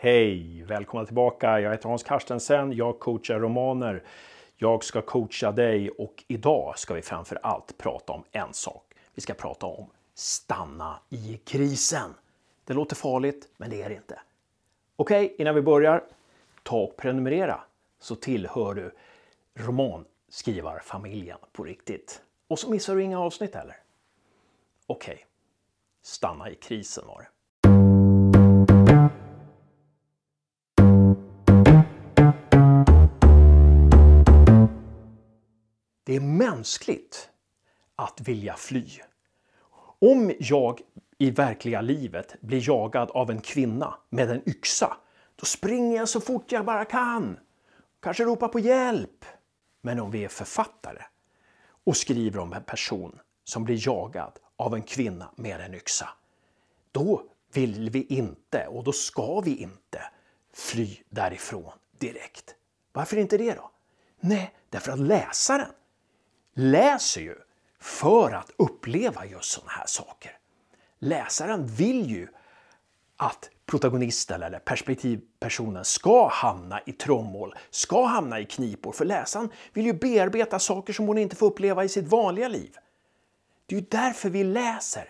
Hej! Välkomna tillbaka. Jag heter Hans Carstensen. Jag coachar romaner. Jag ska coacha dig och idag ska vi framför allt prata om en sak. Vi ska prata om stanna i krisen. Det låter farligt, men det är det inte. Okej, okay, innan vi börjar, ta och prenumerera så tillhör du romanskrivarfamiljen på riktigt. Och så missar du inga avsnitt heller. Okej, okay. stanna i krisen var det. Det är mänskligt att vilja fly. Om jag i verkliga livet blir jagad av en kvinna med en yxa, då springer jag så fort jag bara kan. Kanske ropar på hjälp. Men om vi är författare och skriver om en person som blir jagad av en kvinna med en yxa, då vill vi inte och då ska vi inte fly därifrån direkt. Varför inte det då? Nej, därför att läsaren läser ju för att uppleva just sådana här saker. Läsaren vill ju att protagonisten eller perspektivpersonen ska hamna i trångmål, ska hamna i knipor. För läsaren vill ju bearbeta saker som hon inte får uppleva i sitt vanliga liv. Det är ju därför vi läser.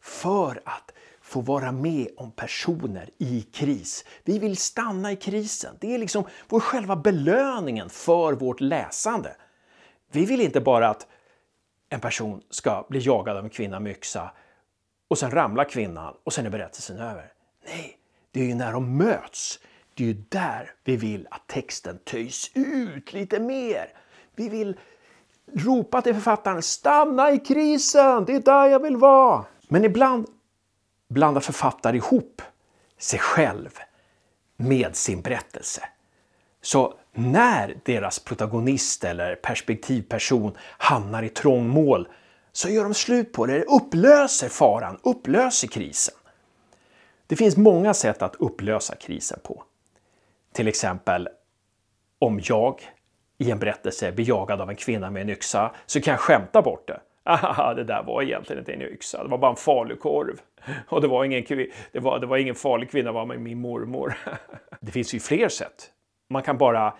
För att få vara med om personer i kris. Vi vill stanna i krisen. Det är liksom vår själva belöningen för vårt läsande. Vi vill inte bara att en person ska bli jagad av en kvinna med yxa och sen ramlar kvinnan och sen är berättelsen över. Nej, det är ju när de möts. Det är ju där vi vill att texten töjs ut lite mer. Vi vill ropa till författaren stanna i krisen, det är där jag vill vara. Men ibland blandar författare ihop sig själv med sin berättelse. Så när deras protagonist eller perspektivperson hamnar i trångmål så gör de slut på det, upplöser faran, upplöser krisen. Det finns många sätt att upplösa krisen på. Till exempel om jag i en berättelse blir jagad av en kvinna med en yxa så kan jag skämta bort det. Aha, det där var egentligen inte en yxa, det var bara en falukorv. Och det var ingen, det var, det var ingen farlig kvinna, det var min mormor. Det finns ju fler sätt man kan bara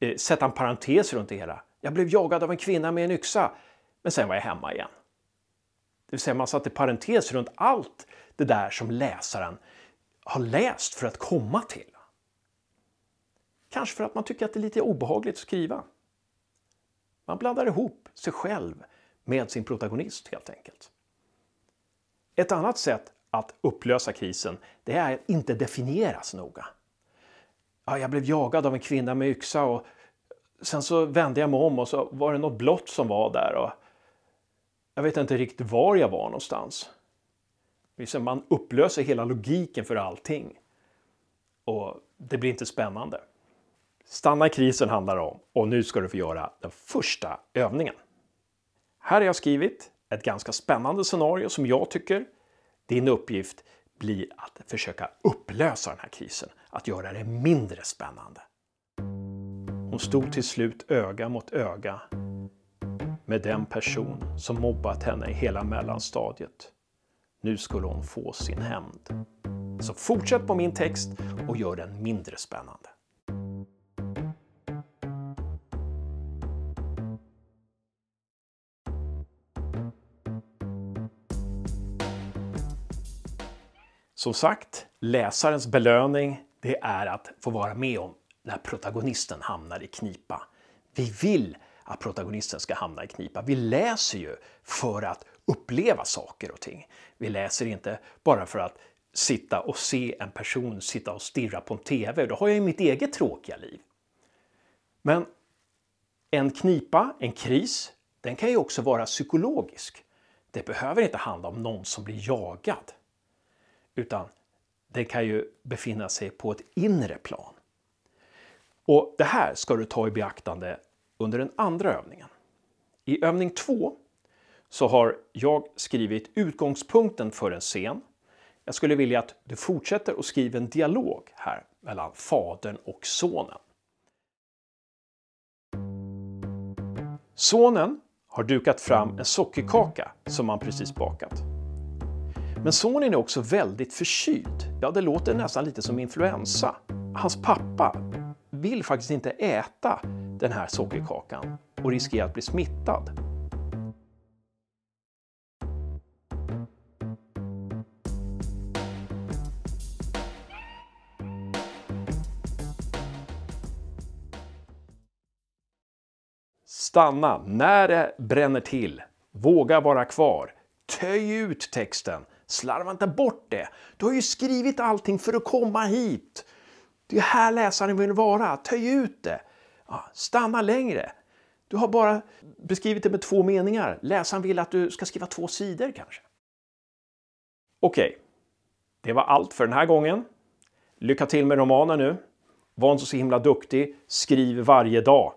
eh, sätta en parentes runt det hela. Jag blev jagad av en kvinna med en yxa, men sen var jag hemma igen. Det vill säga man satte parentes runt allt det där som läsaren har läst för att komma till. Kanske för att man tycker att det är lite obehagligt att skriva. Man blandar ihop sig själv med sin protagonist helt enkelt. Ett annat sätt att upplösa krisen det är att inte definieras noga ja, jag blev jagad av en kvinna med yxa och sen så vände jag mig om och så var det något blått som var där. Och jag vet inte riktigt var jag var någonstans. Man upplöser hela logiken för allting. Och det blir inte spännande. Stanna i krisen handlar om och nu ska du få göra den första övningen. Här har jag skrivit ett ganska spännande scenario som jag tycker din uppgift blir att försöka upplösa den här krisen, att göra det mindre spännande. Hon stod till slut öga mot öga med den person som mobbat henne i hela mellanstadiet. Nu skulle hon få sin hämnd. Så fortsätt på min text och gör den mindre spännande. Som sagt, läsarens belöning det är att få vara med om när protagonisten hamnar i knipa. Vi vill att protagonisten ska hamna i knipa. Vi läser ju för att uppleva saker och ting. Vi läser inte bara för att sitta och se en person sitta och stirra på en TV. Då har jag ju mitt eget tråkiga liv. Men en knipa, en kris, den kan ju också vara psykologisk. Det behöver inte handla om någon som blir jagad utan den kan ju befinna sig på ett inre plan. Och Det här ska du ta i beaktande under den andra övningen. I övning två så har jag skrivit utgångspunkten för en scen. Jag skulle vilja att du fortsätter att skriva en dialog här mellan fadern och sonen. Sonen har dukat fram en sockerkaka som han precis bakat. Mm. Men sonen är också väldigt förkyld. Ja, det låter nästan lite som influensa. Hans pappa vill faktiskt inte äta den här sockerkakan och riskerar att bli smittad. Stanna när det bränner till. Våga vara kvar. Töj ut texten. Slarva inte bort det. Du har ju skrivit allting för att komma hit. Det är här läsaren vill vara. Töj ut det. Ja, stanna längre. Du har bara beskrivit det med två meningar. Läsaren vill att du ska skriva två sidor kanske. Okej, okay. det var allt för den här gången. Lycka till med romanen nu. Var inte så himla duktig. Skriv varje dag.